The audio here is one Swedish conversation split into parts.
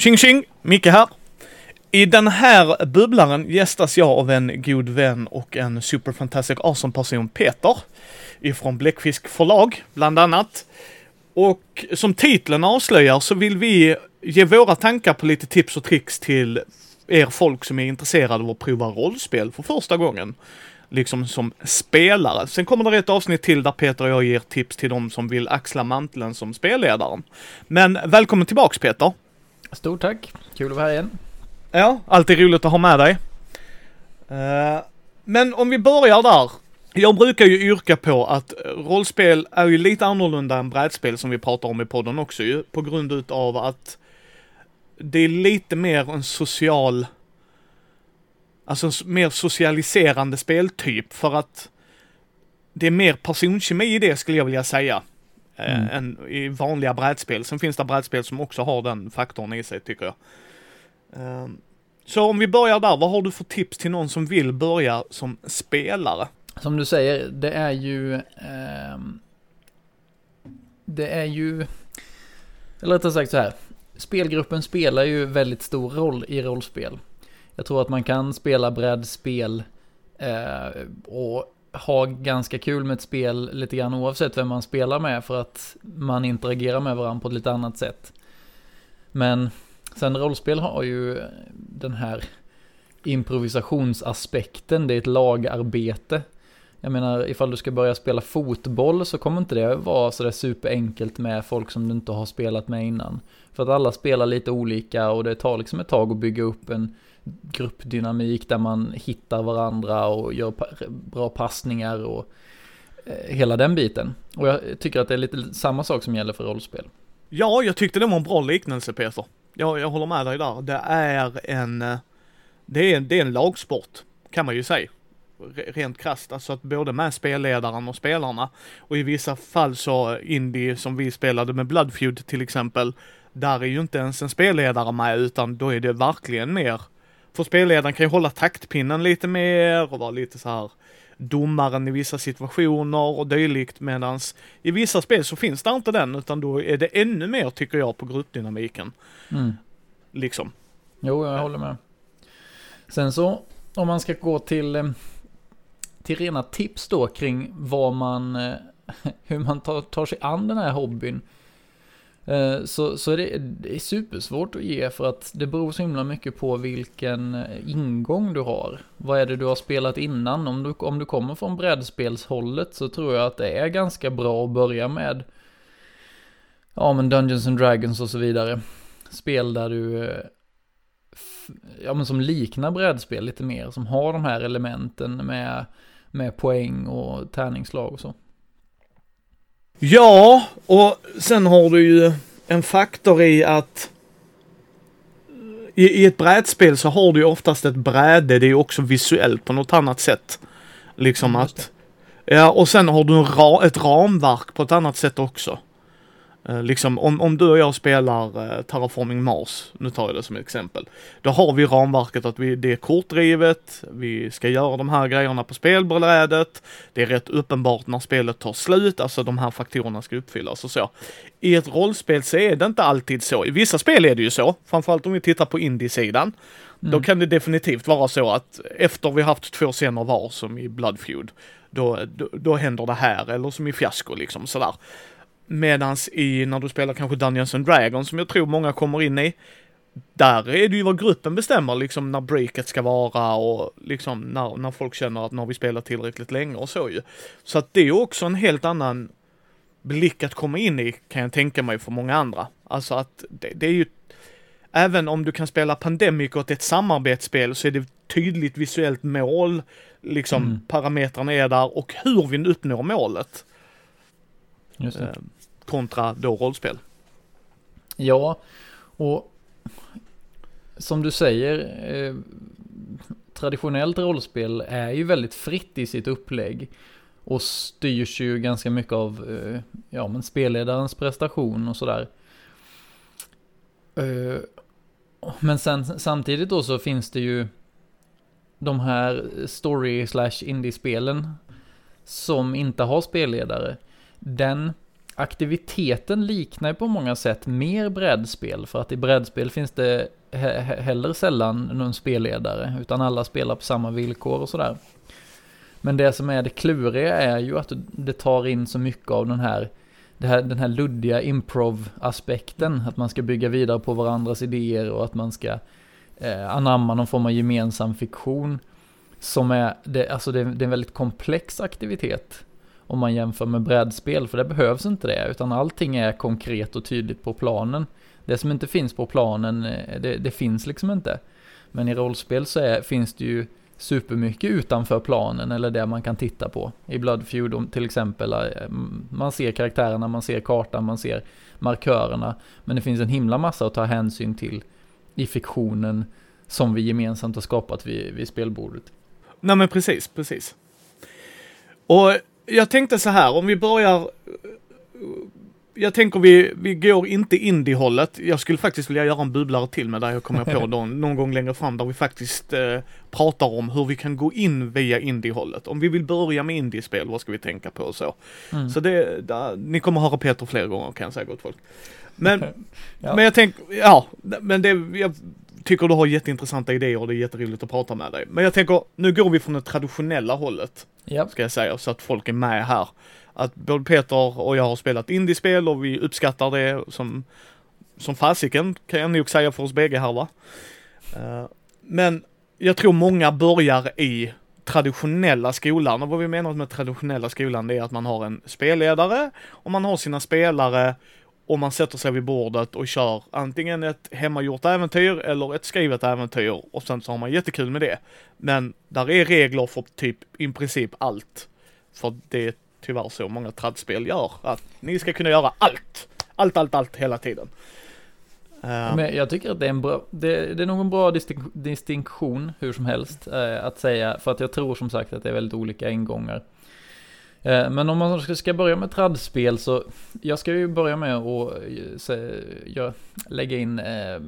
Tjing tjing! Micke här. I den här bubblaren gästas jag av en god vän och en superfantastic awesome person, Peter. Ifrån Bläckfisk förlag, bland annat. Och som titeln avslöjar så vill vi ge våra tankar på lite tips och tricks till er folk som är intresserade av att prova rollspel för första gången. Liksom som spelare. Sen kommer det ett avsnitt till där Peter och jag ger tips till de som vill axla manteln som spelledaren. Men välkommen tillbaks Peter! Stort tack! Kul att vara här igen. Ja, alltid roligt att ha med dig. Uh, men om vi börjar där. Jag brukar ju yrka på att rollspel är ju lite annorlunda än brädspel som vi pratar om i podden också ju. På grund utav att det är lite mer en social, alltså en mer socialiserande speltyp för att det är mer personkemi i det skulle jag vilja säga. Mm. än i vanliga brädspel. Sen finns det brädspel som också har den faktorn i sig tycker jag. Ehm, så om vi börjar där, vad har du för tips till någon som vill börja som spelare? Som du säger, det är ju... Eh, det är ju... Eller rättare sagt så här. Spelgruppen spelar ju väldigt stor roll i rollspel. Jag tror att man kan spela brädspel eh, och ha ganska kul med ett spel lite grann oavsett vem man spelar med för att man interagerar med varandra på ett lite annat sätt. Men sen rollspel har ju den här improvisationsaspekten, det är ett lagarbete. Jag menar, ifall du ska börja spela fotboll så kommer inte det vara sådär superenkelt med folk som du inte har spelat med innan. För att alla spelar lite olika och det tar liksom ett tag att bygga upp en gruppdynamik där man hittar varandra och gör bra passningar och eh, hela den biten. Och jag tycker att det är lite samma sak som gäller för rollspel. Ja, jag tyckte det var en bra liknelse Peter. Ja, jag håller med dig där. Det är en, eh, det är, det är en lagsport, kan man ju säga. Rent krasst, alltså att både med spelledaren och spelarna. Och i vissa fall så, eh, indie som vi spelade med Bloodfeud till exempel, där är ju inte ens en spelledare med utan då är det verkligen mer för spelledaren kan ju hålla taktpinnen lite mer och vara lite så här domaren i vissa situationer och dylikt medans i vissa spel så finns det inte den utan då är det ännu mer tycker jag på gruppdynamiken. Mm. Liksom. Jo, jag håller med. Sen så om man ska gå till, eh, till rena tips då kring vad man, eh, hur man tar, tar sig an den här hobbyn Eh, så, så är det, det är supersvårt att ge för att det beror så himla mycket på vilken eh, ingång du har. Vad är det du har spelat innan? Om du, om du kommer från brädspelshållet så tror jag att det är ganska bra att börja med ja men Dungeons and Dragons och så vidare. Spel där du eh, ja men som liknar brädspel lite mer, som har de här elementen med, med poäng och tärningslag och så. Ja, och sen har du ju en faktor i att i, i ett brädspel så har du ju oftast ett bräde, det är ju också visuellt på något annat sätt. Liksom att... Ja, och sen har du ra, ett ramverk på ett annat sätt också. Eh, liksom om, om du och jag spelar eh, Terraforming Mars, nu tar jag det som exempel. Då har vi ramverket att vi, det är kortdrivet, vi ska göra de här grejerna på spelbrädet. Det är rätt uppenbart när spelet tar slut, alltså de här faktorerna ska uppfyllas och så. I ett rollspel så är det inte alltid så. I vissa spel är det ju så, framförallt om vi tittar på indie-sidan. Mm. Då kan det definitivt vara så att efter vi haft två scener var, som i Bloodfeud, då, då, då händer det här, eller som i Fiasko liksom sådär. Medans i, när du spelar kanske Dungeons and Dragons som jag tror många kommer in i, där är det ju vad gruppen bestämmer liksom när breaket ska vara och liksom när, när folk känner att nu har vi spelat tillräckligt länge och så ju. Så att det är också en helt annan blick att komma in i kan jag tänka mig för många andra. Alltså att det, det är ju, även om du kan spela Pandemic och ett samarbetsspel så är det tydligt visuellt mål, liksom mm. parametrarna är där och hur vi uppnår målet. Just det. Ehm, kontra då rollspel. Ja, och som du säger, eh, traditionellt rollspel är ju väldigt fritt i sitt upplägg och styrs ju ganska mycket av eh, ja, men spelledarens prestation och sådär. Eh, men sen samtidigt då så finns det ju de här story slash indie-spelen som inte har spelledare. Den aktiviteten liknar ju på många sätt mer brädspel, för att i brädspel finns det he heller sällan någon spelledare, utan alla spelar på samma villkor och sådär. Men det som är det kluriga är ju att det tar in så mycket av den här, här den här luddiga improv-aspekten, att man ska bygga vidare på varandras idéer och att man ska eh, anamma någon form av gemensam fiktion. Som är, det, alltså det, det är en väldigt komplex aktivitet om man jämför med brädspel, för det behövs inte det, utan allting är konkret och tydligt på planen. Det som inte finns på planen, eh, det, det finns liksom inte. Men i rollspel så är, finns det ju supermycket utanför planen eller det man kan titta på. I Blood Feud till exempel, eh, man ser karaktärerna, man ser kartan, man ser markörerna. Men det finns en himla massa att ta hänsyn till i fiktionen som vi gemensamt har skapat vid, vid spelbordet. Nej men precis, precis. Och jag tänkte så här, om vi börjar jag tänker vi, vi går inte indie-hållet. Jag skulle faktiskt vilja göra en bubblare till med där jag kommer på då, någon gång längre fram där vi faktiskt eh, pratar om hur vi kan gå in via indie-hållet. Om vi vill börja med indiespel, vad ska vi tänka på och så. Mm. Så det, där, ni kommer höra Peter fler gånger kan jag säga gott folk. Men, ja. men jag tänker, ja, men det, jag tycker du har jätteintressanta idéer och det är jätteroligt att prata med dig. Men jag tänker, nu går vi från det traditionella hållet. Ja. Ska jag säga, så att folk är med här att både Peter och jag har spelat indiespel och vi uppskattar det som, som fasiken kan jag nog säga för oss bägge här va. Uh, men jag tror många börjar i traditionella skolan och vad vi menar med traditionella skolan det är att man har en spelledare och man har sina spelare och man sätter sig vid bordet och kör antingen ett hemmagjort äventyr eller ett skrivet äventyr och sen så har man jättekul med det. Men där är regler för typ i princip allt. För det är tyvärr så många tradspel gör. Att ni ska kunna göra allt. Allt, allt, allt hela tiden. Eh. Men jag tycker att det är en bra, det, det är nog en bra distink, distinktion hur som helst eh, att säga. För att jag tror som sagt att det är väldigt olika ingångar. Eh, men om man ska, börja med tradspel så, jag ska ju börja med att eh, lägga in eh,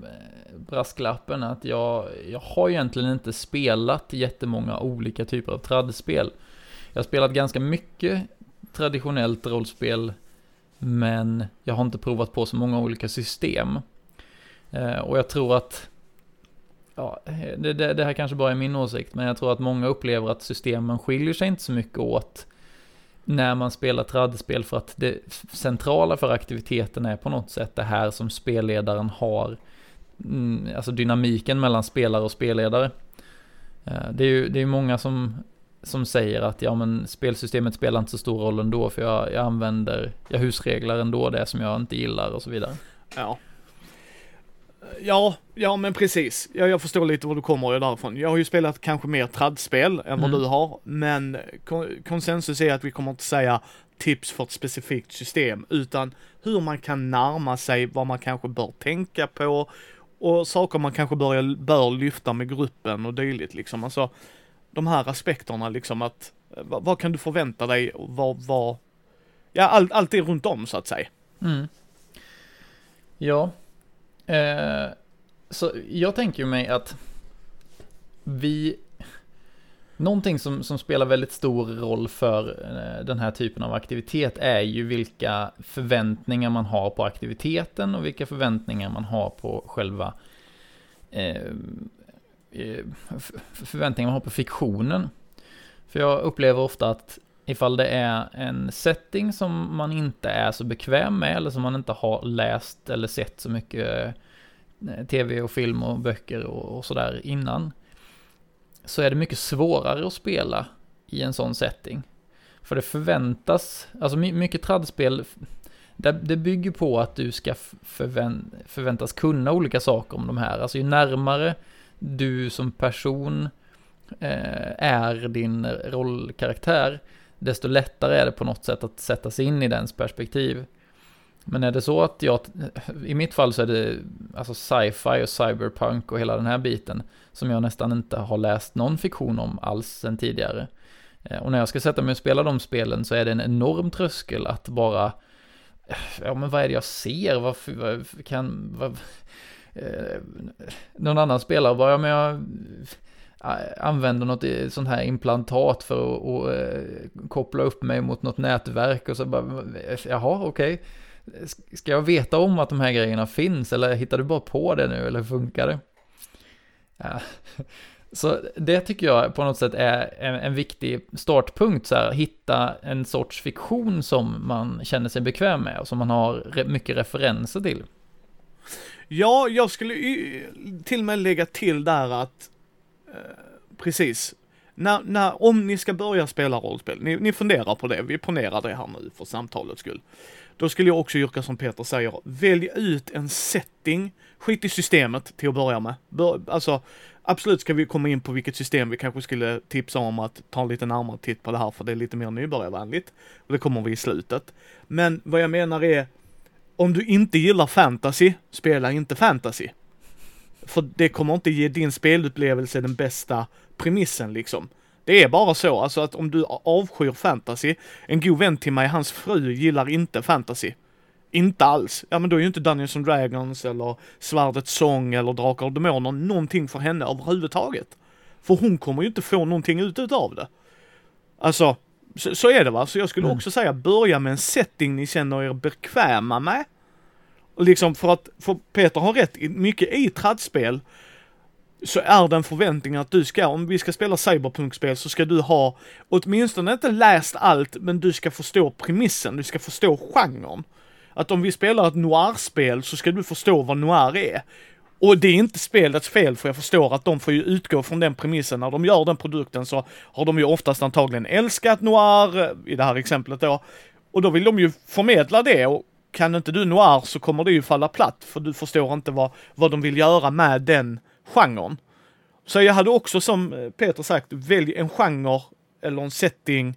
brasklappen att jag, jag har egentligen inte spelat jättemånga olika typer av tradspel. Jag har spelat ganska mycket traditionellt rollspel, men jag har inte provat på så många olika system. Eh, och jag tror att, ja, det, det, det, här kanske bara är min åsikt, men jag tror att många upplever att systemen skiljer sig inte så mycket åt när man spelar tradspel för att det centrala för aktiviteten är på något sätt det här som spelledaren har, mm, alltså dynamiken mellan spelare och spelledare. Eh, det är ju det är många som som säger att ja men spelsystemet spelar inte så stor roll ändå för jag, jag använder, jag husreglar ändå det som jag inte gillar och så vidare. Ja. Ja, ja men precis. Ja, jag förstår lite var du kommer därifrån. Jag har ju spelat kanske mer tradspel än vad mm. du har, men konsensus är att vi kommer inte säga tips för ett specifikt system, utan hur man kan närma sig vad man kanske bör tänka på och saker man kanske bör, bör lyfta med gruppen och dylikt liksom. Alltså, de här aspekterna liksom att vad, vad kan du förvänta dig och vad, vad, ja allt, allt är runt om så att säga. Mm. Ja. Eh, så jag tänker mig att vi, någonting som, som spelar väldigt stor roll för eh, den här typen av aktivitet är ju vilka förväntningar man har på aktiviteten och vilka förväntningar man har på själva eh, Eh, förväntningar man har på fiktionen. För jag upplever ofta att ifall det är en setting som man inte är så bekväm med eller som man inte har läst eller sett så mycket eh, tv och film och böcker och, sådär innan. Så är det mycket svårare att spela i en sån setting. För det förväntas, alltså mycket tradspel, det, bygger på att du ska förväntas kunna olika saker om de här. Alltså ju närmare du som person eh, är din rollkaraktär, desto lättare är det på något sätt att sätta sig in i dens perspektiv. Men är det så att jag, i mitt fall så är det alltså sci-fi och cyberpunk och hela den här biten som jag nästan inte har läst någon fiktion om alls sen tidigare. Eh, och när jag ska sätta mig och spela de spelen så är det en enorm tröskel att bara, eh, ja men vad är det jag ser, varför, vad kan, vad, eh, någon annan spelare bara, ja men jag, Eh, använder något sånt här implantat för att och, eh, koppla upp mig mot något nätverk och så bara, jaha, okej. Okay. Ska jag veta om att de här grejerna finns eller hittar du bara på det nu eller funkar det? Ja. Så det tycker jag på något sätt är en, en viktig startpunkt, så här, hitta en sorts fiktion som man känner sig bekväm med och som man har re mycket referenser till. Ja, jag skulle till och med lägga till där att precis, när, när, om ni ska börja spela rollspel, ni, ni funderar på det, vi ponerar det här nu för samtalets skull. Då skulle jag också yrka som Peter säger, välj ut en setting, skit i systemet till att börja med. Bör, alltså, absolut ska vi komma in på vilket system vi kanske skulle tipsa om att ta en lite närmare titt på det här, för det är lite mer nybörjarvänligt. Och det kommer vi i slutet. Men vad jag menar är, om du inte gillar fantasy, spela inte fantasy. För det kommer inte ge din spelupplevelse den bästa premissen liksom. Det är bara så, alltså att om du avskyr fantasy, en god vän till mig, hans fru gillar inte fantasy. Inte alls. Ja men då är ju inte Dungeons and Dragons eller Svärdets sång eller Drakar och Demoner någonting för henne överhuvudtaget. För hon kommer ju inte få någonting ut utav det. Alltså, så, så är det va. Så jag skulle mm. också säga börja med en setting ni känner er bekväma med. Liksom för att, för Peter har rätt, mycket i tradspel så är det en förväntning att du ska, om vi ska spela cyberpunkspel så ska du ha åtminstone inte läst allt, men du ska förstå premissen, du ska förstå genren. Att om vi spelar ett noir-spel så ska du förstå vad noir är. Och det är inte spelets fel för jag förstår att de får ju utgå från den premissen. När de gör den produkten så har de ju oftast antagligen älskat noir, eh, i det här exemplet då. Och då vill de ju förmedla det och kan inte du noir så kommer det ju falla platt för du förstår inte vad, vad de vill göra med den genren. Så jag hade också som eh, Peter sagt, välj en genre eller en setting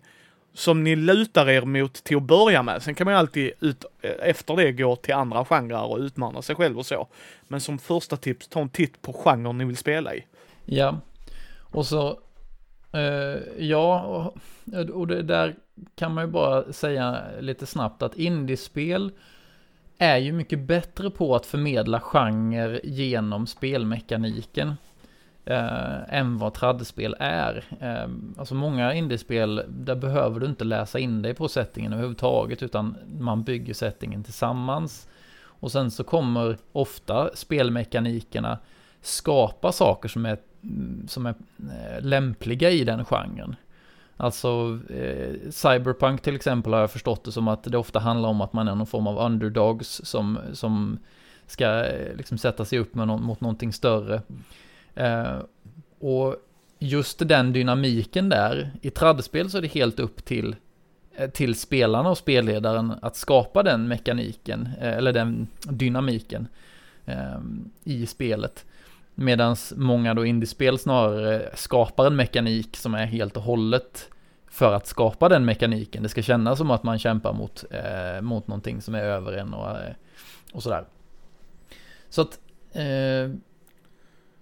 som ni lutar er mot till att börja med. Sen kan man ju alltid ut, eh, efter det gå till andra genrer och utmana sig själv och så. Men som första tips, ta en titt på genren ni vill spela i. Ja, och så, eh, ja, och, och det där kan man ju bara säga lite snabbt att indiespel är ju mycket bättre på att förmedla genre genom spelmekaniken eh, än vad tradspel är. Eh, alltså många indiespel, där behöver du inte läsa in dig på settingen överhuvudtaget, utan man bygger settingen tillsammans. Och sen så kommer ofta spelmekanikerna skapa saker som är, som är eh, lämpliga i den genren. Alltså, eh, Cyberpunk till exempel har jag förstått det som att det ofta handlar om att man är någon form av underdogs som, som ska eh, liksom sätta sig upp med no mot någonting större. Eh, och just den dynamiken där, i tradspel så är det helt upp till, eh, till spelarna och spelledaren att skapa den mekaniken, eh, eller den dynamiken eh, i spelet. Medan många då indiespel snarare skapar en mekanik som är helt och hållet för att skapa den mekaniken. Det ska kännas som att man kämpar mot, eh, mot någonting som är över en och, och sådär. Så att eh,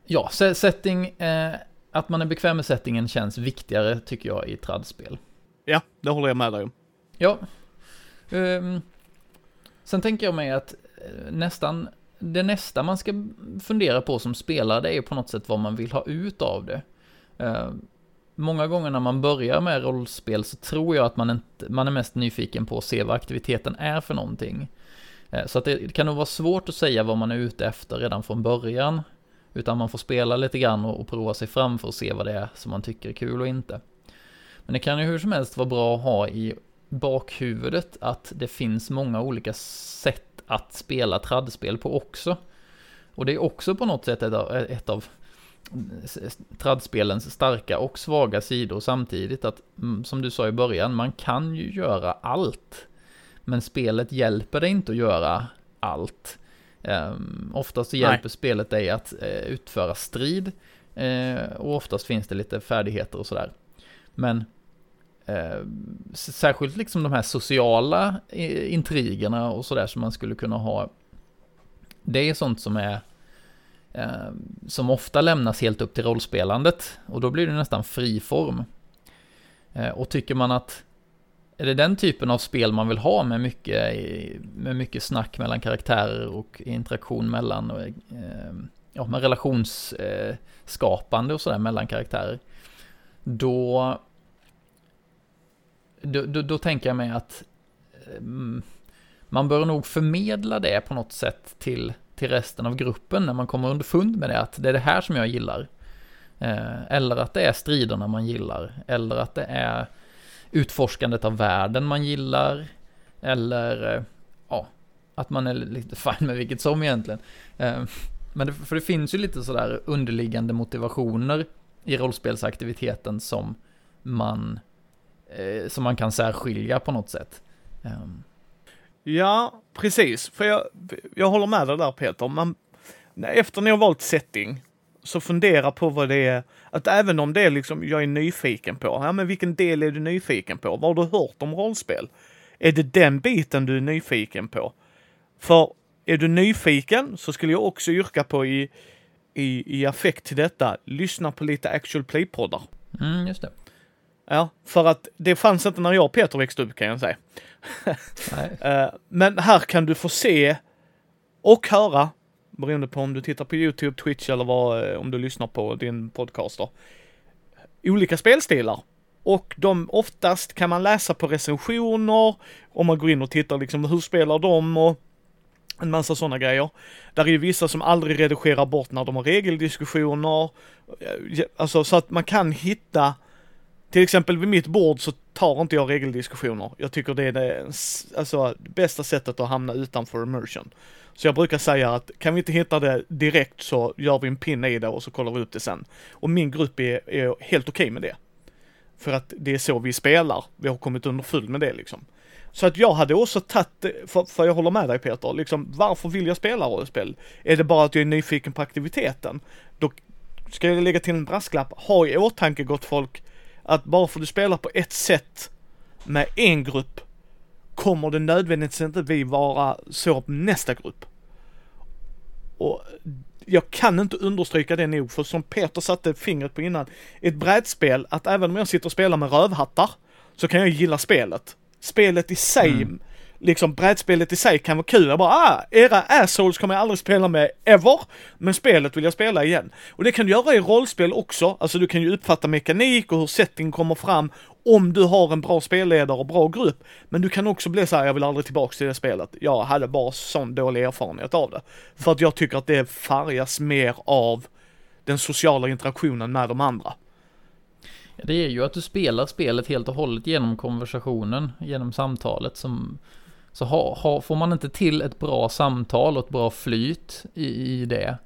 ja, setting, eh, att man är bekväm med settingen känns viktigare tycker jag i tradspel. Ja, det håller jag med dig om. Ja. Um, sen tänker jag mig att eh, nästan, det nästa man ska fundera på som spelare, det är på något sätt vad man vill ha ut av det. Eh, många gånger när man börjar med rollspel så tror jag att man, inte, man är mest nyfiken på att se vad aktiviteten är för någonting. Eh, så att det kan nog vara svårt att säga vad man är ute efter redan från början. Utan man får spela lite grann och, och prova sig fram för att se vad det är som man tycker är kul och inte. Men det kan ju hur som helst vara bra att ha i bakhuvudet att det finns många olika sätt att spela tradspel på också. Och det är också på något sätt ett av, ett av tradspelens starka och svaga sidor samtidigt att, mm, som du sa i början, man kan ju göra allt. Men spelet hjälper dig inte att göra allt. Um, oftast så hjälper Nej. spelet dig att uh, utföra strid. Uh, och oftast finns det lite färdigheter och sådär. Men Eh, särskilt liksom de här sociala eh, intrigerna och sådär som man skulle kunna ha. Det är sånt som är eh, som ofta lämnas helt upp till rollspelandet och då blir det nästan fri form. och tycker man att är det den typen av spel man vill ha med mycket, med mycket snack mellan karaktärer och interaktion mellan och, eh, ja, med relationsskapande och sådär mellan karaktärer. Då, då, då, då tänker jag mig att mm, man bör nog förmedla det på något sätt till, till resten av gruppen när man kommer underfund med det, att det är det här som jag gillar. Eh, eller att det är striderna man gillar, eller att det är utforskandet av världen man gillar, eller eh, ja, att man är lite fine med vilket som egentligen. Eh, men det, för det finns ju lite sådär underliggande motivationer i rollspelsaktiviteten som man, som man kan särskilja på något sätt. Ehm. Ja, precis. För jag, jag håller med dig där Peter. Man, efter ni har valt setting så fundera på vad det är, att även om det är liksom, jag är nyfiken på, ja men vilken del är du nyfiken på? Vad har du hört om rollspel? Är det den biten du är nyfiken på? För är du nyfiken så skulle jag också yrka på i, i, i affekt till detta, lyssna på lite actual play-poddar. Mm, just det. Ja, för att det fanns inte när jag och Peter växte upp kan jag säga. Eh, men här kan du få se och höra beroende på om du tittar på YouTube, Twitch eller vad, eh, om du lyssnar på din podcaster. Olika spelstilar. Och de oftast kan man läsa på recensioner, om man går in och tittar liksom hur spelar de och en massa sådana grejer. Där är ju vissa som aldrig redigerar bort när de har regeldiskussioner. Eh, alltså så att man kan hitta, till exempel vid mitt bord så tar inte jag regeldiskussioner. Jag tycker det är det, alltså, det bästa sättet att hamna utanför immersion. Så jag brukar säga att kan vi inte hitta det direkt så gör vi en pinne i det och så kollar vi upp det sen. Och min grupp är, är helt okej okay med det. För att det är så vi spelar. Vi har kommit underfull med det liksom. Så att jag hade också tagit, för, för jag håller med dig Peter, liksom varför vill jag spela rollspel? Är det bara att jag är nyfiken på aktiviteten? Då ska jag lägga till en brasklapp, ha i åtanke gott folk, att bara för att du spelar på ett sätt med en grupp kommer det nödvändigtvis inte vi vara så på nästa grupp. Och jag kan inte understryka det nog, för som Peter satte fingret på innan, ett brädspel, att även om jag sitter och spelar med rövhattar, så kan jag gilla spelet. Spelet i sig mm liksom brädspelet i sig kan vara kul. Jag bara, ah, era assholes kommer jag aldrig spela med ever, men spelet vill jag spela igen. Och det kan du göra i rollspel också, alltså du kan ju uppfatta mekanik och hur setting kommer fram om du har en bra spelledare och bra grupp. Men du kan också bli så här, jag vill aldrig tillbaks till det spelet. Jag hade bara sån dålig erfarenhet av det. För att jag tycker att det färgas mer av den sociala interaktionen med de andra. Det är ju att du spelar spelet helt och hållet genom konversationen, genom samtalet som så ha, ha, får man inte till ett bra samtal och ett bra flyt i, i det,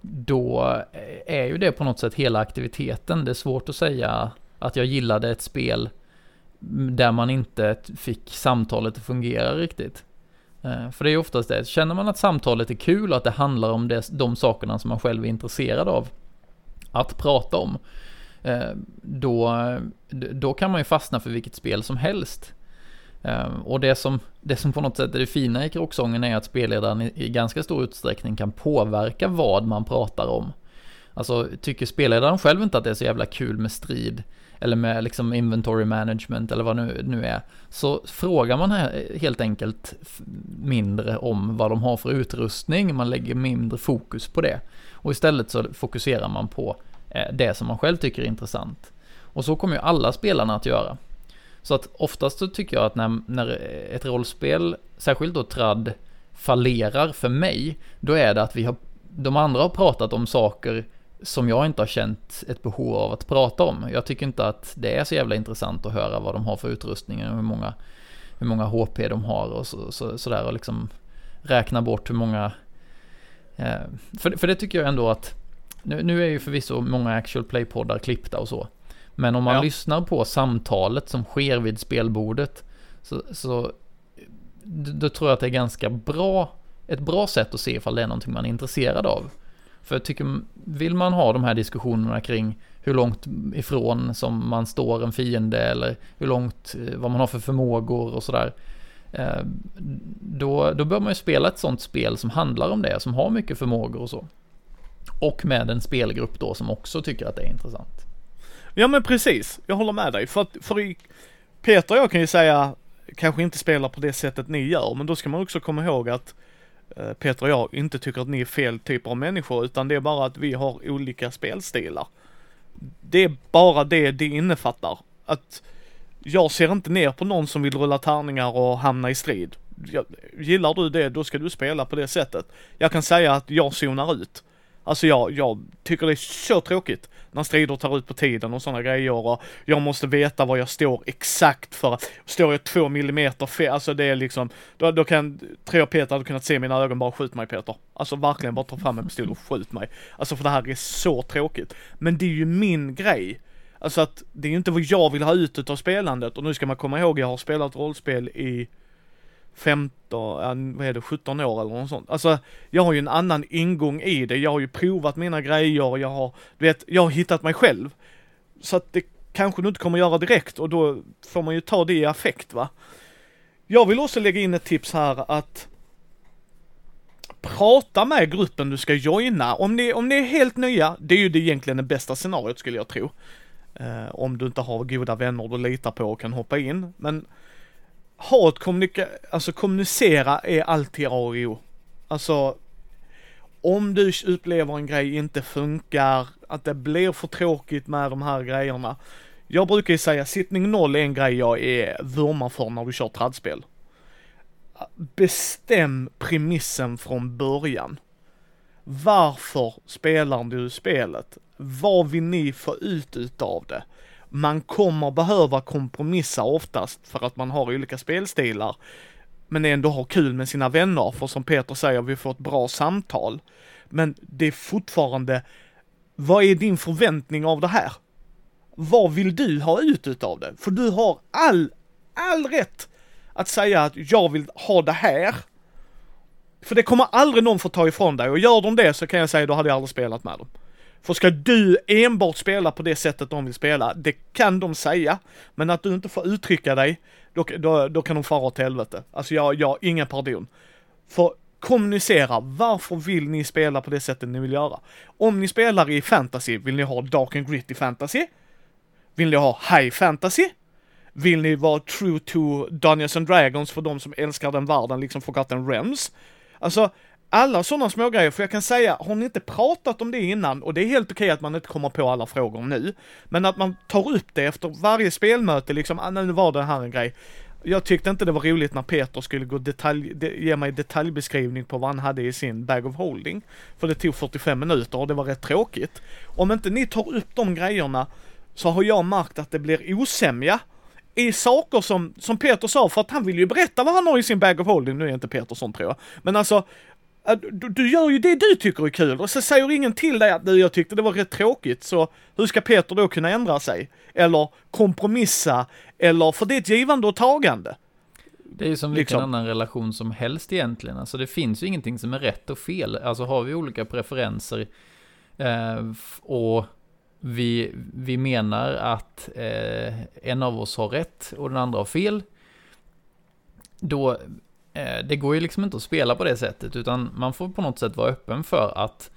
då eh, är ju det på något sätt hela aktiviteten. Det är svårt att säga att jag gillade ett spel där man inte fick samtalet att fungera riktigt. Eh, för det är oftast det, känner man att samtalet är kul och att det handlar om det, de sakerna som man själv är intresserad av att prata om, eh, då, då kan man ju fastna för vilket spel som helst. Ehm, och det som, det som på något sätt är det fina i kråksången är att spelledaren i, i ganska stor utsträckning kan påverka vad man pratar om. Alltså tycker spelledaren själv inte att det är så jävla kul med strid eller med liksom inventory management eller vad nu, nu är, så frågar man helt enkelt mindre om vad de har för utrustning, man lägger mindre fokus på det. Och istället så fokuserar man på eh, det som man själv tycker är intressant. Och så kommer ju alla spelarna att göra. Så att oftast så tycker jag att när, när ett rollspel, särskilt då tradd, fallerar för mig, då är det att vi har, de andra har pratat om saker som jag inte har känt ett behov av att prata om. Jag tycker inte att det är så jävla intressant att höra vad de har för utrustning och hur många, hur många HP de har och så, så, sådär och liksom räkna bort hur många... Eh, för, för det tycker jag ändå att, nu, nu är ju förvisso många actual play-poddar klippta och så, men om man ja. lyssnar på samtalet som sker vid spelbordet så, så då tror jag att det är ganska bra, ett bra sätt att se ifall det är någonting man är intresserad av. För jag tycker, vill man ha de här diskussionerna kring hur långt ifrån som man står en fiende eller hur långt, eh, vad man har för förmågor och sådär. Eh, då, då bör man ju spela ett sånt spel som handlar om det, som har mycket förmågor och så. Och med en spelgrupp då som också tycker att det är intressant. Ja men precis, jag håller med dig. För att, för i, Peter och jag kan ju säga, kanske inte spelar på det sättet ni gör, men då ska man också komma ihåg att eh, Peter och jag inte tycker att ni är fel typer av människor utan det är bara att vi har olika spelstilar. Det är bara det det innefattar. Att jag ser inte ner på någon som vill rulla tärningar och hamna i strid. Gillar du det, då ska du spela på det sättet. Jag kan säga att jag zonar ut. Alltså jag, jag tycker det är så tråkigt när strider tar ut på tiden och sådana grejer och jag måste veta var jag står exakt för står jag två millimeter fel, alltså det är liksom, då, då kan, tror jag Peter hade kunnat se mina ögon bara skjut mig Peter. Alltså verkligen bara ta fram en pistol och skjut mig. Alltså för det här är så tråkigt. Men det är ju min grej. Alltså att det är ju inte vad jag vill ha ut utav spelandet och nu ska man komma ihåg jag har spelat rollspel i 15, vad är det, 17 år eller något sånt. Alltså, jag har ju en annan ingång i det. Jag har ju provat mina grejer, jag har, du vet, jag har hittat mig själv. Så att det kanske du inte kommer göra direkt och då får man ju ta det i affekt va. Jag vill också lägga in ett tips här att prata med gruppen du ska joina. Om ni, om ni är helt nya, det är ju det egentligen det bästa scenariot skulle jag tro. Eh, om du inte har goda vänner du litar på och kan hoppa in. Men ha ett kommunika alltså kommunicera är alltid A och O. Alltså, om du upplever en grej inte funkar, att det blir för tråkigt med de här grejerna. Jag brukar ju säga sittning noll är en grej jag är vurmar för när du kör tradspel. Bestäm premissen från början. Varför spelar du spelet? Vad vill ni få ut utav det? Man kommer behöva kompromissa oftast för att man har olika spelstilar. Men ändå ha kul med sina vänner, för som Peter säger, vi får ett bra samtal. Men det är fortfarande, vad är din förväntning av det här? Vad vill du ha ut utav det? För du har all, all rätt att säga att jag vill ha det här. För det kommer aldrig någon få ta ifrån dig och gör de det så kan jag säga då hade jag aldrig spelat med dem. För ska du enbart spela på det sättet de vill spela, det kan de säga. Men att du inte får uttrycka dig, då, då, då kan de fara åt helvete. Alltså jag, jag har ingen pardon. För kommunicera, varför vill ni spela på det sättet ni vill göra? Om ni spelar i fantasy, vill ni ha dark and gritty fantasy? Vill ni ha high fantasy? Vill ni vara true to Dungeons and Dragons för de som älskar den världen, liksom Forgotten Realms? Alltså, alla sådana små grejer, för jag kan säga, har ni inte pratat om det innan, och det är helt okej att man inte kommer på alla frågor nu, men att man tar upp det efter varje spelmöte, liksom, ah, nu var det här en grej. Jag tyckte inte det var roligt när Peter skulle gå detalj, de, ge mig detaljbeskrivning på vad han hade i sin bag of holding. För det tog 45 minuter och det var rätt tråkigt. Om inte ni tar upp de grejerna så har jag märkt att det blir osämja i saker som, som Peter sa, för att han vill ju berätta vad han har i sin bag of holding. Nu är inte Peter sån tror jag. Men alltså, du, du, gör ju det du tycker är kul och så säger ingen till dig att du, jag tyckte det var rätt tråkigt så hur ska Peter då kunna ändra sig? Eller kompromissa? Eller, för det är ett givande och tagande. Det är ju som vilken liksom. annan relation som helst egentligen. Alltså det finns ju ingenting som är rätt och fel. Alltså har vi olika preferenser eh, och vi, vi menar att eh, en av oss har rätt och den andra har fel. Då Eh, det går ju liksom inte att spela på det sättet, utan man får på något sätt vara öppen för att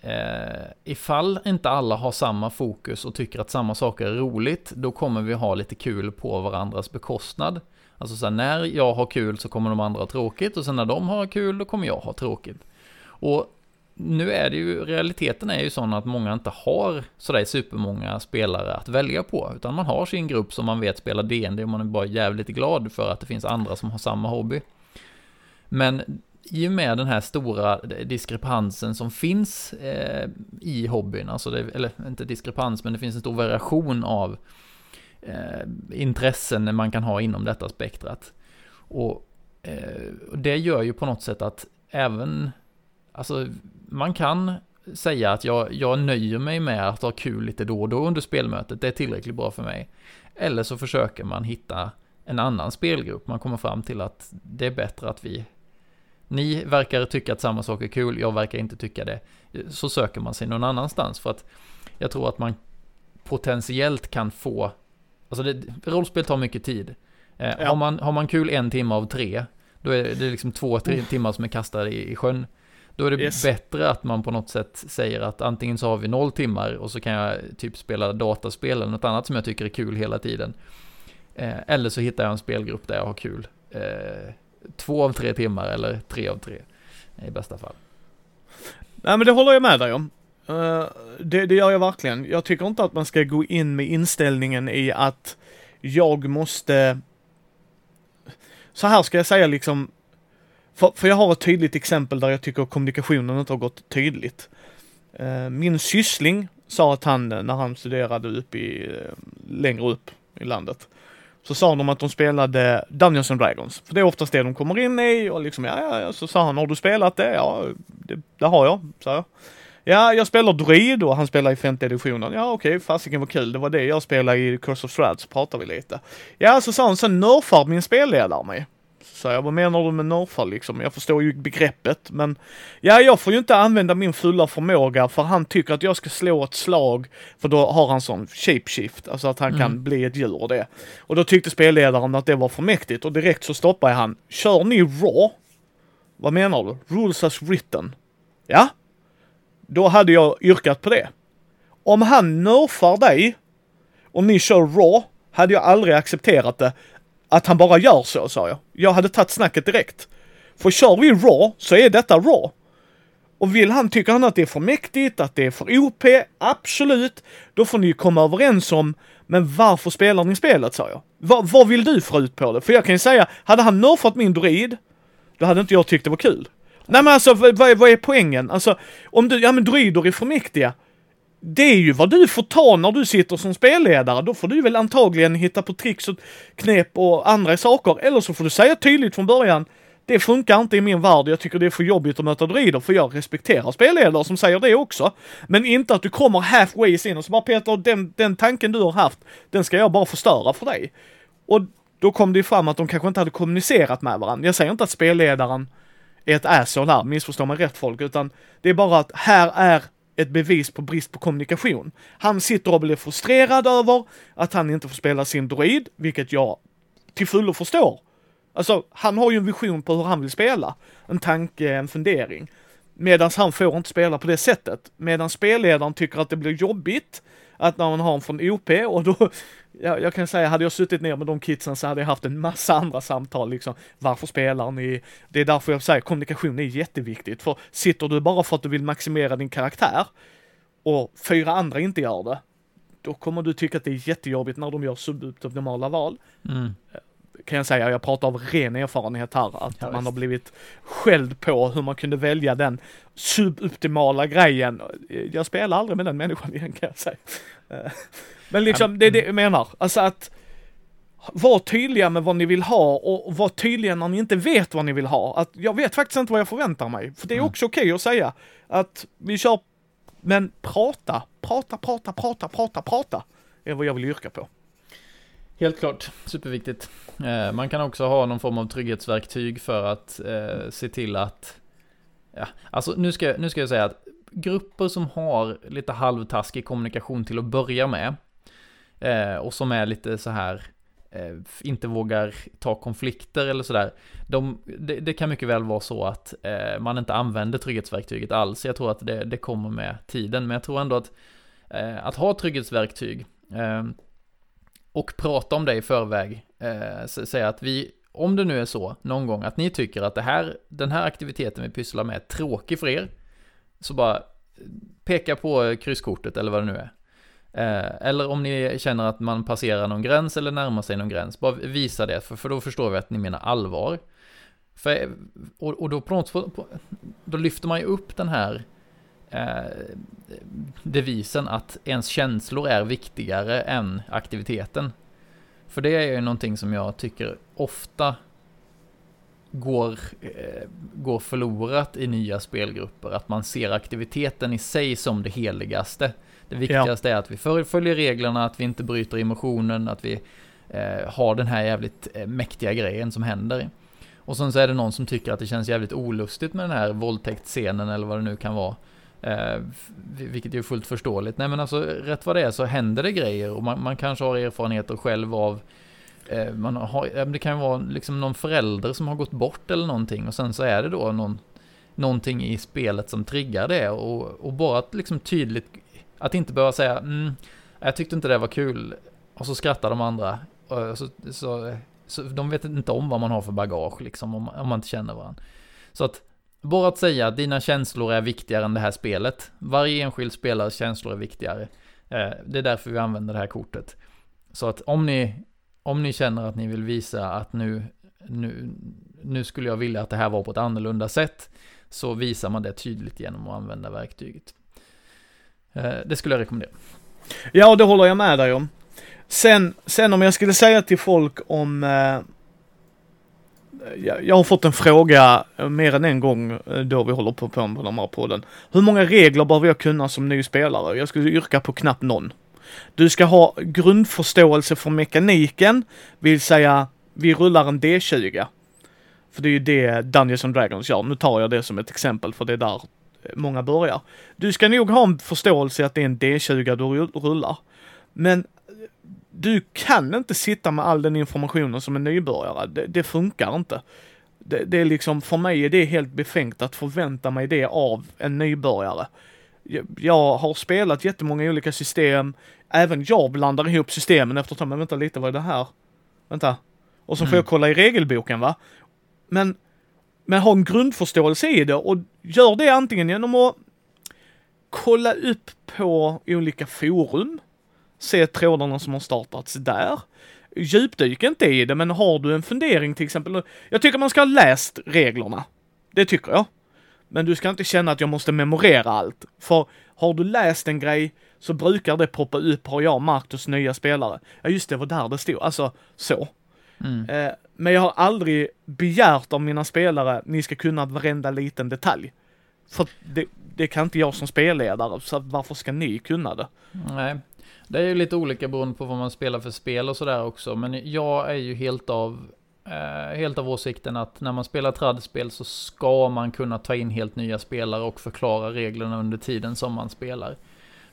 eh, ifall inte alla har samma fokus och tycker att samma saker är roligt, då kommer vi ha lite kul på varandras bekostnad. Alltså så här, när jag har kul så kommer de andra ha tråkigt och sen när de har kul då kommer jag ha tråkigt. Och nu är det ju, realiteten är ju sån att många inte har sådär supermånga spelare att välja på, utan man har sin grupp som man vet spelar DND och man är bara jävligt glad för att det finns andra som har samma hobby. Men i och med den här stora diskrepansen som finns eh, i hobbyn, alltså det, eller inte diskrepans, men det finns en stor variation av eh, intressen man kan ha inom detta spektrat. Och eh, det gör ju på något sätt att även Alltså, man kan säga att jag, jag nöjer mig med att ha kul lite då och då under spelmötet, det är tillräckligt bra för mig. Eller så försöker man hitta en annan spelgrupp, man kommer fram till att det är bättre att vi ni verkar tycka att samma sak är kul, jag verkar inte tycka det. Så söker man sig någon annanstans för att jag tror att man potentiellt kan få, alltså det, rollspel tar mycket tid. Eh, ja. har, man, har man kul en timme av tre, då är det liksom två, tre timmar som är kastade i, i sjön. Då är det yes. bättre att man på något sätt säger att antingen så har vi noll timmar och så kan jag typ spela dataspel eller något annat som jag tycker är kul hela tiden. Eh, eller så hittar jag en spelgrupp där jag har kul. Eh, två av tre timmar eller tre av tre. I bästa fall. Nej men det håller jag med dig om. Uh, det, det gör jag verkligen. Jag tycker inte att man ska gå in med inställningen i att jag måste... Så här ska jag säga liksom. För, för jag har ett tydligt exempel där jag tycker kommunikationen inte har gått tydligt. Eh, min syssling sa att han, när han studerade upp i, eh, längre upp i landet, så sa de att de spelade Dungeons and Dragons. För det är oftast det de kommer in i och liksom, ja, ja, ja. Så sa han, har du spelat det? Ja, det, det har jag, sa jag. Ja, jag spelar Druid och han spelar i femte editionen. Ja, okej, okay, fasiken var kul. Det var det jag spelade i Curse of Strahd, så pratade vi lite. Ja, så sa han, sen nerfar min spelledare mig. Så jag, vad menar du med nerfar liksom? Jag förstår ju begreppet, men ja, jag får ju inte använda min fulla förmåga för han tycker att jag ska slå ett slag, för då har han sån shapeshift, alltså att han mm. kan bli ett djur och det. Och då tyckte spelledaren att det var för mäktigt och direkt så stoppade han. Kör ni raw? Vad menar du? Rules as written. Ja, då hade jag yrkat på det. Om han nerfar dig och ni kör raw, hade jag aldrig accepterat det. Att han bara gör så, sa jag. Jag hade tagit snacket direkt. För kör vi raw, så är detta raw. Och vill han, tycker han att det är för mäktigt, att det är för OP, absolut. Då får ni komma överens om, men varför spelar ni spelet, sa jag. Va, vad vill du få ut på det? För jag kan ju säga, hade han nerfat min druid, då hade inte jag tyckt det var kul. Nej men alltså vad, vad är poängen? Alltså om du, ja men druider är för mäktiga. Det är ju vad du får ta när du sitter som spelledare. Då får du väl antagligen hitta på tricks och knep och andra saker. Eller så får du säga tydligt från början. Det funkar inte i min värld. Jag tycker det är för jobbigt att möta druider för jag respekterar spelledare som säger det också. Men inte att du kommer halfways in och så bara Peter, den, den tanken du har haft, den ska jag bara förstöra för dig. Och då kom det ju fram att de kanske inte hade kommunicerat med varandra. Jag säger inte att spelledaren är ett asshole här, missförstå mig rätt folk, utan det är bara att här är ett bevis på brist på kommunikation. Han sitter och blir frustrerad över att han inte får spela sin droid, vilket jag till fullo förstår. Alltså, han har ju en vision på hur han vill spela. En tanke, en fundering. Medan han får inte spela på det sättet. Medan spelledaren tycker att det blir jobbigt att när man har en från OP och då jag, jag kan säga, hade jag suttit ner med de kidsen så hade jag haft en massa andra samtal liksom. Varför spelar ni? Det är därför jag säger kommunikation är jätteviktigt. För sitter du bara för att du vill maximera din karaktär och fyra andra inte gör det, då kommer du tycka att det är jättejobbigt när de gör suboptimala val. Mm. Kan jag säga, jag pratar av ren erfarenhet här, att ja, man har blivit skälld på hur man kunde välja den suboptimala grejen. Jag spelar aldrig med den människan igen kan jag säga. Men liksom, det är det jag menar. Alltså att var tydliga med vad ni vill ha och var tydliga när ni inte vet vad ni vill ha. Att jag vet faktiskt inte vad jag förväntar mig. För det är mm. också okej okay att säga att vi kör, men prata, prata, prata, prata, prata, prata. Är vad jag vill yrka på. Helt klart, superviktigt. Eh, man kan också ha någon form av trygghetsverktyg för att eh, se till att, ja, alltså nu ska, nu ska jag säga att grupper som har lite halvtaskig kommunikation till att börja med, eh, och som är lite så här eh, inte vågar ta konflikter eller sådär. De, det, det, kan mycket väl vara så att eh, man inte använder trygghetsverktyget alls. Jag tror att det, det kommer med tiden, men jag tror ändå att, eh, att ha trygghetsverktyg eh, och prata om det i förväg, eh, säga att vi, om det nu är så någon gång att ni tycker att det här, den här aktiviteten vi pysslar med är tråkig för er, så bara eh, peka på krysskortet eller vad det nu är. Eh, eller om ni känner att man passerar någon gräns eller närmar sig någon gräns, bara visa det, för, för då förstår vi att ni menar allvar. För, och, och då, på något, då lyfter man ju upp den här eh, devisen att ens känslor är viktigare än aktiviteten. För det är ju någonting som jag tycker ofta går, eh, går förlorat i nya spelgrupper. Att man ser aktiviteten i sig som det heligaste. Det viktigaste ja. är att vi följer reglerna, att vi inte bryter emotionen, att vi eh, har den här jävligt eh, mäktiga grejen som händer. Och sen så är det någon som tycker att det känns jävligt olustigt med den här våldtäktsscenen eller vad det nu kan vara. Eh, vilket är fullt förståeligt. Nej men alltså rätt vad det är så händer det grejer och man, man kanske har erfarenheter själv av eh, man har, det kan ju vara liksom någon förälder som har gått bort eller någonting och sen så är det då någon, någonting i spelet som triggar det och, och bara att liksom tydligt att inte behöva säga mm, jag tyckte inte det var kul och så skrattar de andra. Och eh, så, så, så, de vet inte om vad man har för bagage liksom om, om man inte känner varandra. Så att bara att säga att dina känslor är viktigare än det här spelet. Varje enskild spelares känslor är viktigare. Eh, det är därför vi använder det här kortet. Så att om ni, om ni känner att ni vill visa att nu, nu, nu skulle jag vilja att det här var på ett annorlunda sätt, så visar man det tydligt genom att använda verktyget. Eh, det skulle jag rekommendera. Ja, det håller jag med dig om. Sen, sen om jag skulle säga till folk om eh, jag har fått en fråga eh, mer än en gång eh, då vi håller på på den här podden. Hur många regler behöver jag kunna som ny spelare? Jag skulle yrka på knappt någon. Du ska ha grundförståelse för mekaniken, vill säga vi rullar en D20. För det är ju det Dungeons and Dragons gör. Nu tar jag det som ett exempel för det är där eh, många börjar. Du ska nog ha en förståelse att det är en D20 du rullar. Men du kan inte sitta med all den informationen som en nybörjare. Det, det funkar inte. Det, det, är liksom, för mig är det helt befängt att förvänta mig det av en nybörjare. Jag, jag har spelat jättemånga olika system. Även jag blandar ihop systemen eftersom, men vänta lite, vad är det här? Vänta. Och så får mm. jag kolla i regelboken va. Men, men ha en grundförståelse i det och gör det antingen genom att kolla upp på olika forum se trådarna som har startats där. Djupdyk inte i det, men har du en fundering till exempel. Jag tycker man ska ha läst reglerna. Det tycker jag. Men du ska inte känna att jag måste memorera allt. För har du läst en grej så brukar det poppa upp, har jag märkt hos nya spelare. Ja just det, var där det stod. Alltså, så. Mm. Eh, men jag har aldrig begärt av mina spelare, ni ska kunna varenda liten detalj. För det, det kan inte jag som spelledare, så varför ska ni kunna det? Nej, det är ju lite olika beroende på vad man spelar för spel och sådär också. Men jag är ju helt av, eh, helt av åsikten att när man spelar tradspel så ska man kunna ta in helt nya spelare och förklara reglerna under tiden som man spelar.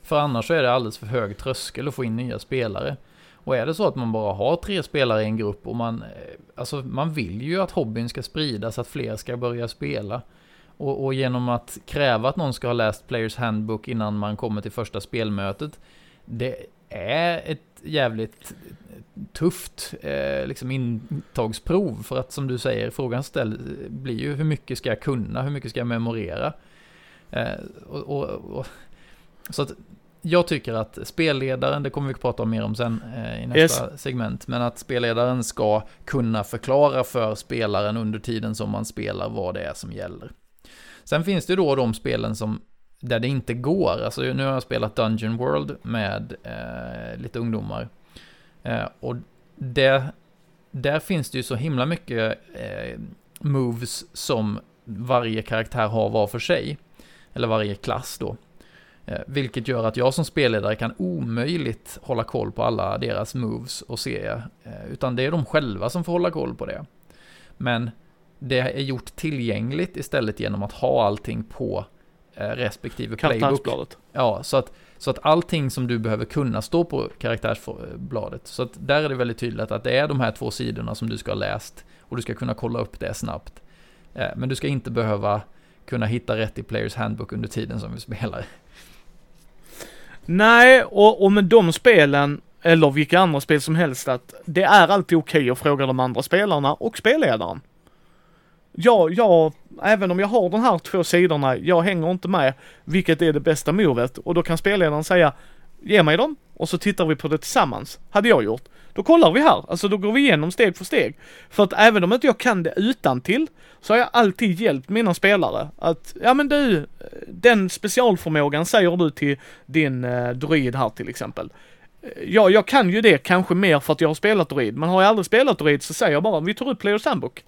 För annars så är det alldeles för hög tröskel att få in nya spelare. Och är det så att man bara har tre spelare i en grupp och man, eh, alltså man vill ju att hobbyn ska spridas, att fler ska börja spela. Och, och, genom att kräva att någon ska ha läst Players Handbook innan man kommer till första spelmötet det är ett jävligt tufft eh, liksom intagsprov. För att som du säger, frågan ställ, blir ju hur mycket ska jag kunna, hur mycket ska jag memorera? Eh, och, och, och, så att jag tycker att spelledaren, det kommer vi att prata om mer om sen eh, i nästa yes. segment, men att spelledaren ska kunna förklara för spelaren under tiden som man spelar vad det är som gäller. Sen finns det då de spelen som där det inte går. Alltså nu har jag spelat Dungeon World med eh, lite ungdomar. Eh, och det, där finns det ju så himla mycket eh, moves som varje karaktär har var för sig. Eller varje klass då. Eh, vilket gör att jag som spelledare kan omöjligt hålla koll på alla deras moves och se. Eh, utan det är de själva som får hålla koll på det. Men det är gjort tillgängligt istället genom att ha allting på respektive playbook. Ja, så att, så att allting som du behöver kunna står på karaktärsbladet. Så att där är det väldigt tydligt att det är de här två sidorna som du ska ha läst och du ska kunna kolla upp det snabbt. Eh, men du ska inte behöva kunna hitta rätt i Players Handbook under tiden som vi spelar. Nej, och, och med de spelen, eller vilka andra spel som helst, att det är alltid okej okay att fråga de andra spelarna och spelledaren jag, jag, även om jag har de här två sidorna, jag hänger inte med vilket är det bästa movet och då kan spelledaren säga ge mig dem och så tittar vi på det tillsammans. Hade jag gjort. Då kollar vi här, alltså då går vi igenom steg för steg. För att även om inte jag kan det utan till så har jag alltid hjälpt mina spelare att, ja men du, den specialförmågan säger du till din eh, druid här till exempel. Eh, ja, jag kan ju det kanske mer för att jag har spelat druid, men har jag aldrig spelat druid så säger jag bara, vi tar upp Players Handbook.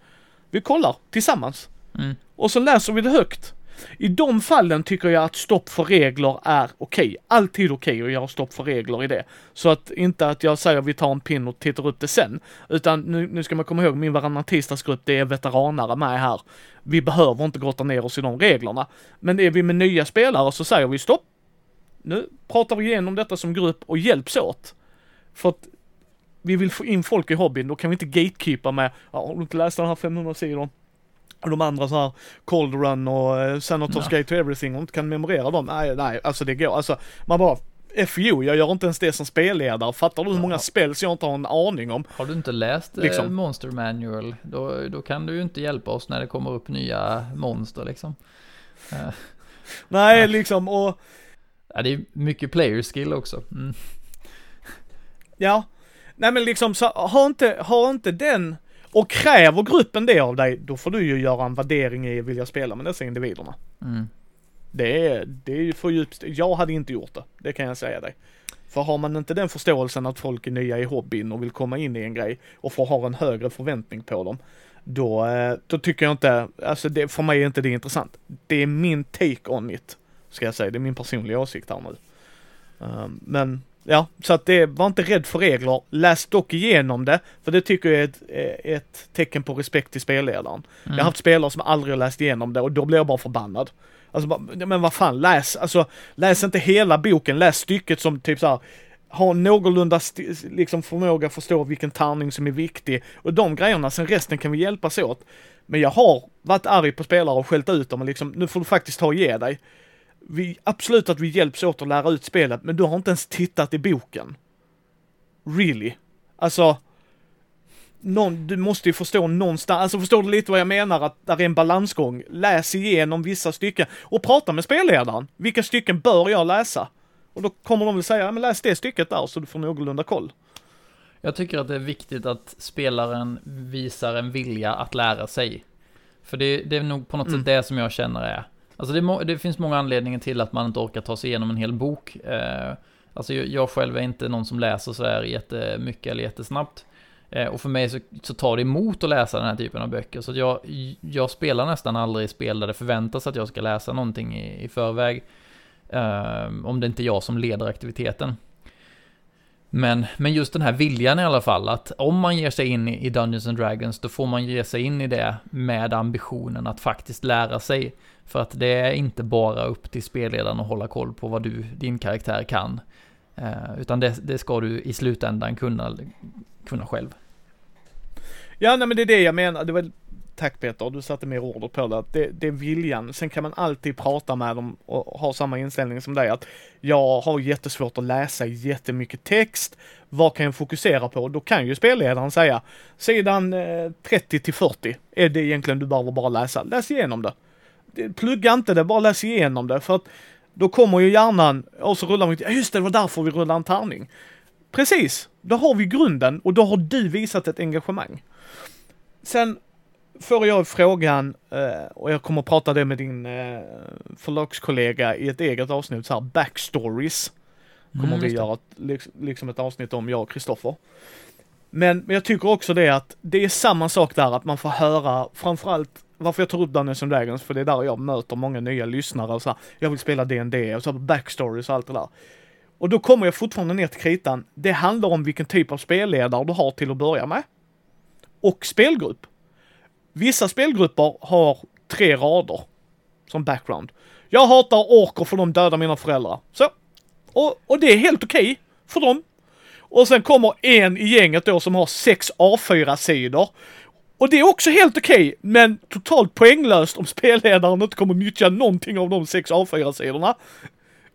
Vi kollar tillsammans. Mm. Och så läser vi det högt. I de fallen tycker jag att stopp för regler är okej. Okay. Alltid okej okay att göra stopp för regler i det. Så att inte att jag säger vi tar en pin och tittar upp det sen. Utan nu, nu ska man komma ihåg, min varannan tisdagsgrupp, det är veteranare med här. Vi behöver inte grotta ner oss i de reglerna. Men är vi med nya spelare så säger vi stopp. Nu pratar vi igenom detta som grupp och hjälps åt. För att vi vill få in folk i hobbyn, då kan vi inte gatekeepa med, ja, har du inte läst den här 500 sidor? Och de andra så här, Cold Run och uh, Senators. Gate to Everything och inte kan memorera dem. Nej, nej, alltså det går. Alltså, man bara FU, jag gör inte ens det som spelledare. Fattar du hur många Ja. spel som jag inte har en aning om? Har du inte läst liksom. Liksom. Monster Manual, då, då kan du ju inte hjälpa oss när det kommer upp nya monster liksom. Eh, Nej, liksom och ja, det är mycket player skill också. Mm. ja. Nej men liksom så har inte, har inte den och kräver gruppen det av dig, då får du ju göra en värdering i vill jag spela med dessa individerna. Mm. Det är, det är ju för djupt. Jag hade inte gjort det. Det kan jag säga dig. För har man inte den förståelsen att folk är nya i hobbyn och vill komma in i en grej och får ha en högre förväntning på dem. Då, eh, då tycker jag inte, alltså det, för mig är inte det intressant. Det är min take on it. Ska jag säga, det är min personliga åsikt här nu. Um, men ja, så att det, var inte rädd för regler. Läs dock igenom det, för det tycker jag är ett, eh, ett tecken på respekt till spelledaren. Jag har haft spelare som aldrig har läst igenom det och då blir jag bara förbannad. Alltså, men vad fan, läs, alltså, läs inte hela boken, läs stycket som typ såhär, har någorlunda liksom förmåga att förstå vilken tärning som är viktig och de grejerna, sen resten kan vi hjälpas åt. Men jag har varit arg på spelare och skällt ut dem och liksom, nu får du faktiskt ta och ge dig. Vi, absolut att vi hjälps åt att lära ut spelet, men du har inte ens tittat i boken. Really? Alltså, någon, du måste ju förstå någonstans, alltså förstår du lite vad jag menar? Att där är en balansgång. Läs igenom vissa stycken och prata med spelledaren. Vilka stycken bör jag läsa? Och då kommer de väl säga, ja men läs det stycket där så du får någorlunda koll. Jag tycker att det är viktigt att spelaren visar en vilja att lära sig. För det, det är nog på något Mm. sätt det som jag känner är. Alltså det, det finns många anledningar till att man inte orkar ta sig igenom en hel bok. Eh, alltså jag, jag själv är inte någon som läser sådär jättemycket eller jättesnabbt. Eh, och för mig så, så tar det emot att läsa den här typen av böcker. Så att jag, jag spelar nästan aldrig spel där det förväntas att jag ska läsa någonting i, i förväg. Eh, om det inte är jag som leder aktiviteten. Men, men just den här viljan i alla fall, att om man ger sig in i Dungeons and Dragons, då får man ge sig in i det med ambitionen att faktiskt lära sig. För att det är inte bara upp till spelledaren att hålla koll på vad du, din karaktär kan. Eh, utan det, det ska du i slutändan kunna, kunna själv. Ja, nej men det är det jag menar. Det var, tack Peter, du satte mer ord på det. Att det. Det är viljan. Sen kan man alltid prata med dem och ha samma inställning som dig. Att jag har jättesvårt att läsa jättemycket text. Vad kan jag fokusera på? Då kan ju spelledaren säga sidan eh, 30 till 40 är det egentligen du behöver bara läsa. Läs igenom det. Plugga inte det, bara läs igenom det. För att då kommer ju hjärnan och så rullar man, ja just det, det var därför vi rullade en tärning. Precis, då har vi grunden och då har du visat ett engagemang. Sen får jag frågan, eh, och jag kommer att prata det med din eh, förlagskollega i ett eget avsnitt, så här backstories. Kommer Mm, vi göra ett, liksom, liksom ett avsnitt om, jag och Kristoffer. Men, men jag tycker också det att det är samma sak där, att man får höra, framförallt varför jag tar upp Dungeons and Dragons, för det är där jag möter många nya lyssnare och så här, jag vill spela D&D och så här, backstories och allt det där. Och då kommer jag fortfarande ner till kritan. Det handlar om vilken typ av spelledare du har till att börja med. Och spelgrupp. Vissa spelgrupper har tre rader som background. Jag hatar orker för de dödar mina föräldrar. Så. Och, och det är helt okej för dem. Och sen kommer en i gänget då som har sex A4-sidor. Och det är också helt okej, men totalt poänglöst om spelledaren inte kommer nyttja någonting av de sex A4-sidorna.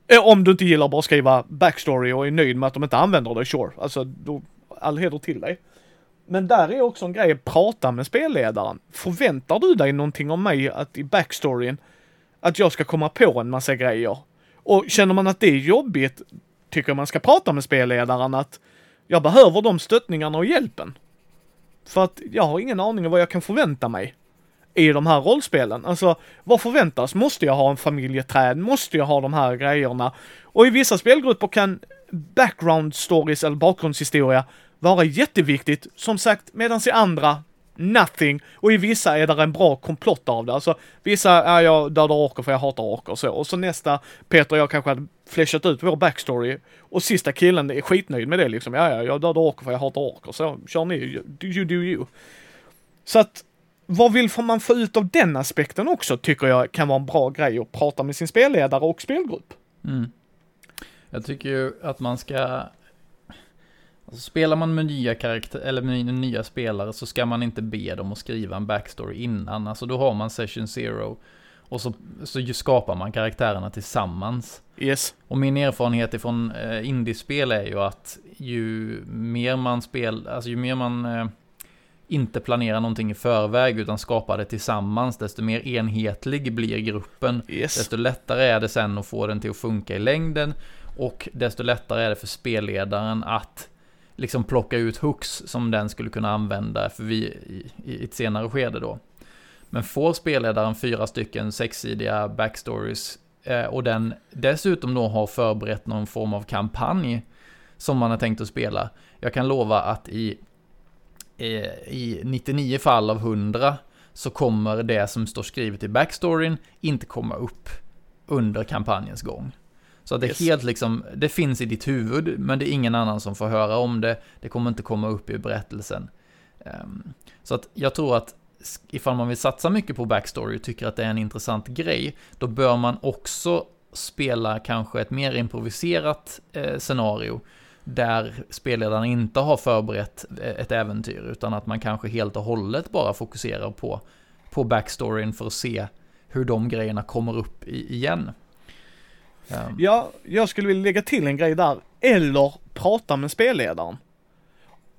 Eh, om du inte gillar bara skriva backstory och är nöjd med att de inte använder det, sure. Alltså, då, all heder till dig. Men där är också en grej, prata med spelledaren. Förväntar du dig någonting av mig att i backstoryn, att jag ska komma på en massa grejer? Och känner man att det är jobbigt, tycker jag man ska prata med spelledaren att jag behöver de stöttningarna och hjälpen. För att jag har ingen aning om vad jag kan förvänta mig i de här rollspelen. Alltså, vad förväntas? Måste jag ha en familjeträd? Måste jag ha de här grejerna? Och i vissa spelgrupper kan background stories eller bakgrundshistoria vara jätteviktigt, som sagt, medan i andra nothing. Och i vissa är det en bra komplott av det. Alltså, vissa är jag dödar orker för jag hatar orker och så. Och så nästa, Peter och jag kanske hade fleshat ut vår backstory. Och sista killen är skitnöjd med det liksom. Ja, ja, jag dödar orker för jag hatar orker. Så kör ni, you you do you. Så att, vad vill man få ut av den aspekten också, tycker jag kan vara en bra grej att prata med sin spelledare och spelgrupp. Mm. Jag tycker ju att man ska... Alltså spelar man med nya karaktär eller med nya spelare så ska man inte be dem att skriva en backstory innan. Alltså då har man session zero. Och så, så skapar man karaktärerna tillsammans. Yes. Och min erfarenhet ifrån eh, indiespel är ju att ju mer man spel, alltså ju mer man eh, inte planerar någonting i förväg utan skapar det tillsammans, desto mer enhetlig blir gruppen. Yes. Desto lättare är det sen att få den till att funka i längden och desto lättare är det för spelledaren att liksom plocka ut hooks som den skulle kunna använda för vi, i, i ett senare skede då. Men får spelledaren fyra stycken sexsidiga backstories eh, och den dessutom då har förberett någon form av kampanj som man har tänkt att spela. Jag kan lova att i, eh, i 99 fall av 100 så kommer det som står skrivet i backstoryn inte komma upp under kampanjens gång. Så att det Yes. helt liksom, det finns i ditt huvud, men det är ingen annan som får höra om det. Det kommer inte komma upp i berättelsen. Ehm, så att jag tror att ifall man vill satsa mycket på backstory och tycker att det är en intressant grej, då bör man också spela kanske ett mer improviserat eh, scenario där spelledaren inte har förberett eh, ett äventyr, utan att man kanske helt och hållet bara fokuserar på, på backstoryn för att se hur de grejerna kommer upp i, igen. Ja, jag skulle vilja lägga till en grej där. Eller prata med spelledaren.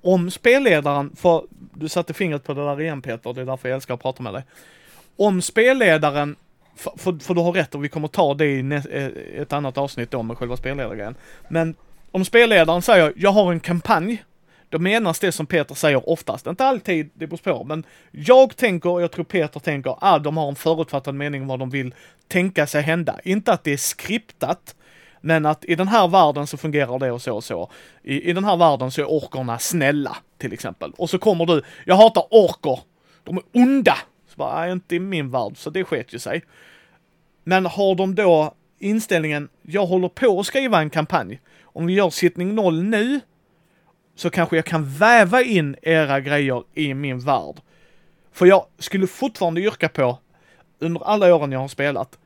Om spelledaren, för du satte fingret på det där igen Peter, det är därför jag älskar att prata med dig. Om spelledaren, för, för, för du har rätt och vi kommer ta det i nä, eh, ett annat avsnitt då med själva spelledargrejen. Men om spelledaren säger, jag har en kampanj, då menas det som Peter säger oftast, inte alltid, det beror på, men jag tänker, och jag tror Peter tänker, ah, de har en förutfattad mening om vad de vill tänka sig hända. Inte att det är skriptat, men att i den här världen så fungerar det och så och så. I, i den här världen så är orkorna snälla, till exempel. Och så kommer du, jag hatar orkor. de är onda. Så bara, inte i min värld, så det sket ju sig. Men har de då inställningen, jag håller på att skriva en kampanj. Om vi gör sittning noll nu, så kanske jag kan väva in era grejer i min värld. För jag skulle fortfarande yrka på, under alla åren jag har spelat,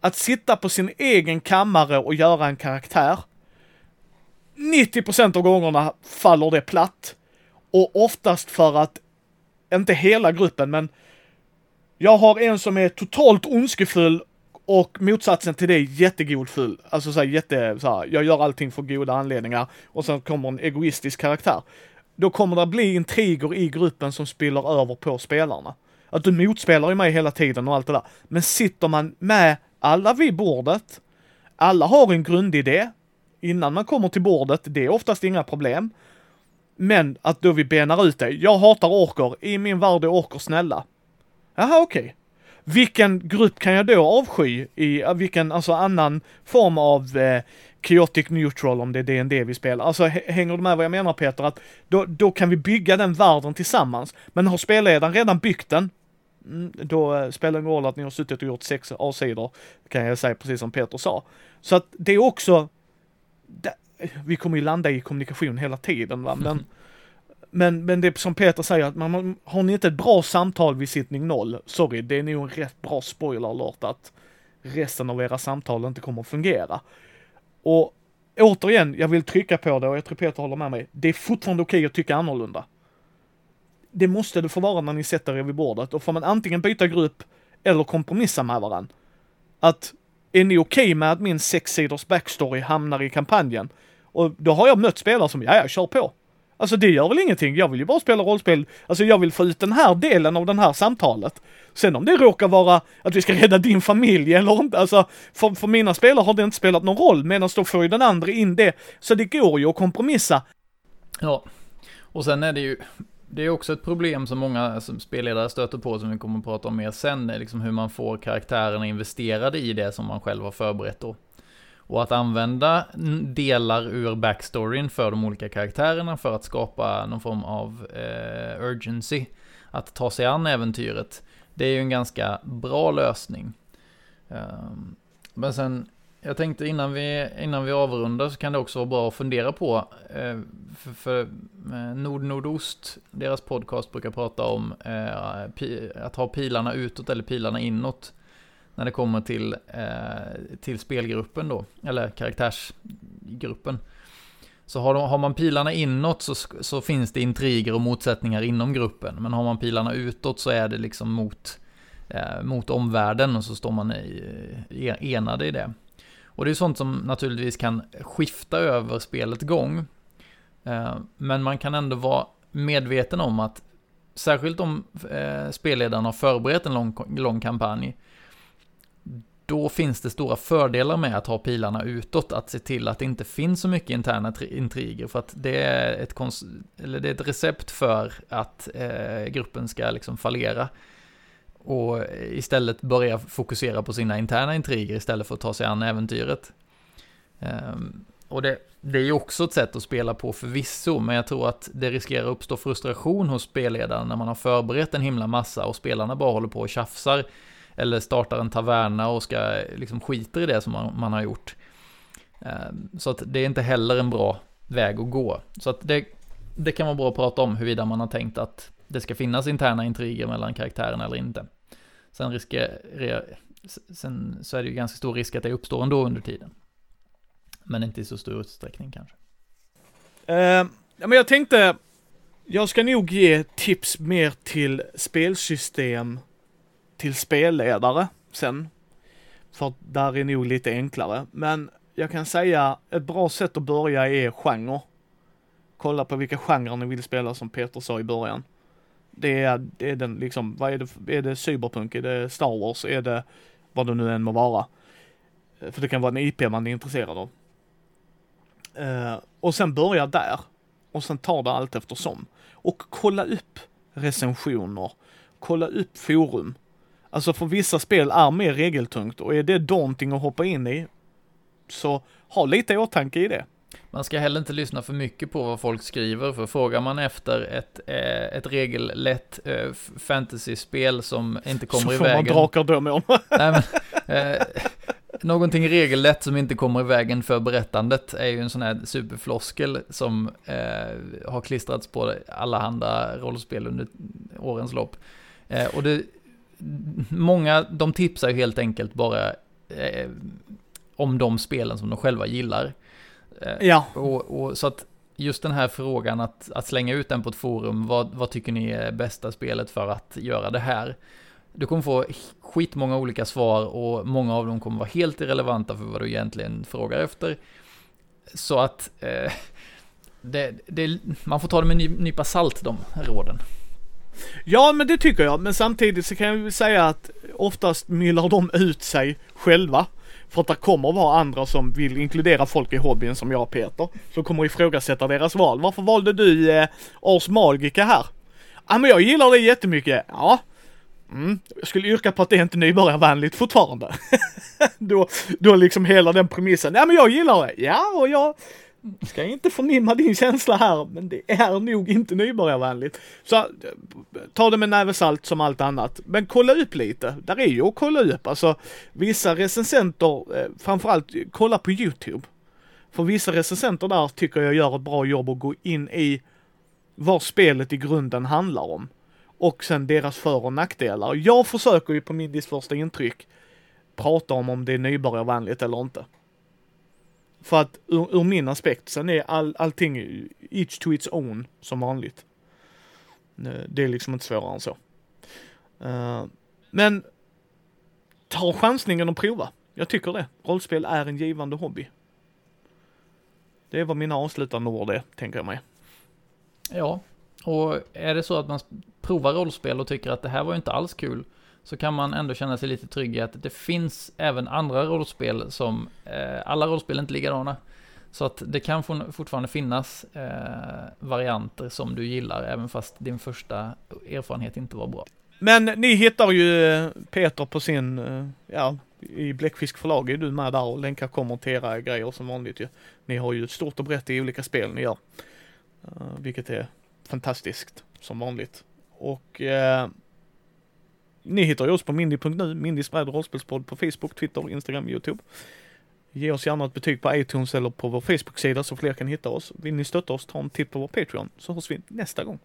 att sitta på sin egen kammare och göra en karaktär. 90% av gångerna faller det platt. Och oftast för att, inte hela gruppen, men jag har en som är totalt ondskefull och motsatsen till det är jättegodfull. Alltså såhär jätte, såhär, jag gör allting för goda anledningar och sen kommer en egoistisk karaktär. Då kommer det bli intriger i gruppen som spiller över på spelarna. Att du motspelar ju mig hela tiden och allt det där. Men sitter man med alla vid bordet, alla har en grundidé innan man kommer till bordet, det är oftast inga problem. Men att då vi benar ut det. Jag hatar orker, i min värld är orker snälla. Jaha, okej. Vilken grupp kan jag då avsky i, eh, vilken, alltså annan form av eh, chaotic neutral om det är D&D vi spelar. Alltså hänger du med vad jag menar Peter? Att då, då kan vi bygga den världen tillsammans. Men har spelledaren redan byggt den, mm, då eh, spelar det ingen roll att ni har suttit och gjort sex A-sidor, kan jag säga precis som Peter sa. Så att det är också, det, vi kommer ju landa i kommunikation hela tiden va, men men, men det är som Peter säger, att man, har ni inte ett bra samtal vid sittning noll, sorry, det är nog en rätt bra spoiler alert att resten av era samtal inte kommer att fungera. Och återigen, jag vill trycka på det och jag tror Peter håller med mig. Det är fortfarande okej att tycka annorlunda. Det måste det få vara när ni sätter er vid bordet. Och får man antingen byta grupp eller kompromissa med varandra. Att, är ni okej med att min sex sidors backstory hamnar i kampanjen? Och då har jag mött spelare som, ja, ja, kör på. Alltså det gör väl ingenting, jag vill ju bara spela rollspel. Alltså jag vill få ut den här delen av det här samtalet. Sen om det råkar vara att vi ska rädda din familj eller inte, alltså för, för mina spelare har det inte spelat någon roll, medan då får ju den andra in det. Så det går ju att kompromissa. Ja, och sen är det ju, det är också ett problem som många som spelledare stöter på, som vi kommer att prata om mer sen, är liksom hur man får karaktärerna investerade i det som man själv har förberett då. Och att använda delar ur backstoryn för de olika karaktärerna för att skapa någon form av eh, urgency, att ta sig an äventyret, det är ju en ganska bra lösning. Um, men sen, jag tänkte innan vi, innan vi avrundar så kan det också vara bra att fundera på, eh, för, för eh, Nord-Nordost, deras podcast brukar prata om eh, pi, att ha pilarna utåt eller pilarna inåt när det kommer till, eh, till spelgruppen då, eller karaktärsgruppen. Så har, de, har man pilarna inåt så, så finns det intriger och motsättningar inom gruppen, men har man pilarna utåt så är det liksom mot eh, mot omvärlden och så står man i, i, enade i det. Och det är sånt som naturligtvis kan skifta över spelet gång. Eh, men man kan ändå vara medveten om att särskilt om eh, spelledaren har förberett en lång, lång kampanj då finns det stora fördelar med att ha pilarna utåt, att se till att det inte finns så mycket interna intriger, för att det är ett, eller det är ett recept för att eh, gruppen ska liksom fallera. Och istället börja fokusera på sina interna intriger istället för att ta sig an äventyret. Um, och det, det är ju också ett sätt att spela på förvisso, men jag tror att det riskerar att uppstå frustration hos spelledaren när man har förberett en himla massa och spelarna bara håller på och tjafsar eller startar en taverna och ska liksom skiter i det som man, man har gjort. Eh, så att det är inte heller en bra väg att gå. Så att det, det kan vara bra att prata om huruvida man har tänkt att det ska finnas interna intriger mellan karaktärerna eller inte. Sen, risker, sen så är det ju ganska stor risk att det uppstår ändå under tiden. Men inte i så stor utsträckning kanske. Uh, ja, men jag tänkte, jag ska nog ge tips mer till spelsystem till spelledare sen. För där är nog lite enklare. Men jag kan säga ett bra sätt att börja är genre. Kolla på vilka genrer ni vill spela som Peter sa i början. Det är, det är den liksom, vad är det, är det cyberpunk, är det Star Wars, är det vad det nu än må vara. Eh, för det kan vara en IP man är intresserad av. Uh, och sen börja där. Och sen ta det allt eftersom. Och kolla upp recensioner. Kolla upp forum. Alltså för vissa spel är mer regeltungt och är det daunting att hoppa in i, så ha lite åtanke i det. Man ska heller inte lyssna för mycket på vad folk skriver, för frågar man efter ett, eh, ett regellätt eh, fantasyspel som inte kommer i vägen. Så får man drakar. Nej, men, eh, någonting regellätt som inte kommer i vägen för berättandet är ju en sån här superfloskel som eh, har klistrats på alla handa rollspel under årens lopp. Eh, och det, många, de tipsar ju helt enkelt bara eh, om de spelen som de själva gillar. Eh, ja. Och, och, så att just den här frågan att, att slänga ut den på ett forum, vad, vad tycker ni är bästa spelet för att göra det här? Du kommer få skitmånga olika svar och många av dem kommer vara helt irrelevanta för vad du egentligen frågar efter. Så att eh, det, det, man får ta det med en nypa salt, de råden. Ja, men det tycker jag. Men samtidigt så kan jag ju säga att oftast myllar de ut sig själva. För att det kommer vara andra som vill inkludera folk i hobbyn som jag och Peter. Som kommer ifrågasätta deras val. Varför valde du eh, Ars Magica här? Ja ah, men jag gillar det jättemycket. Ja. Mm. Jag skulle yrka på att det är inte nybörjarvänligt fortfarande. då, då liksom hela den premissen. Ja men jag gillar det. Ja och jag ska inte förnimma din känsla här, men det är nog inte nybörjarvänligt. Så ta det med näve salt som allt annat. Men kolla upp lite. Där är ju att kolla upp. Alltså vissa recensenter, eh, framförallt kolla på YouTube. För vissa recensenter där tycker jag gör ett bra jobb att gå in i vad spelet i grunden handlar om. Och sen deras för och nackdelar. Jag försöker ju på min första intryck prata om om det är nybörjarvänligt eller inte. För att ur, ur min aspekt, sen är all, allting each to its own som vanligt. Eh, det är liksom inte svårare än så. Uh, men ta chansningen och prova. Jag tycker det. Rollspel är en givande hobby. Det är vad mina avslutande ord är, tänker jag mig. Ja, och är det så att man provar rollspel och tycker att det här var inte alls kul, så kan man ändå känna sig lite trygg i att det finns även andra rollspel som, eh, alla rollspel är inte likadana. Så att det kan fortfarande finnas eh, varianter som du gillar, även fast din första erfarenhet inte var bra. Men ni hittar ju eh, Peter på sin, eh, ja, i Bläckfisk förlag är du med där och länkar kommer till era grejer som vanligt ju. Ni har ju ett stort och brett i olika spel ni gör. Uh, vilket är fantastiskt, som vanligt. Och eh, ni hittar ju oss på mindy.nu, Mindys bräd rollspelspodd på Facebook, Twitter, Instagram, Youtube. Ge oss gärna ett betyg på iTunes eller på vår Facebook-sida så fler kan hitta oss. Vill ni stötta oss, ta en titt på vår Patreon så hörs vi nästa gång.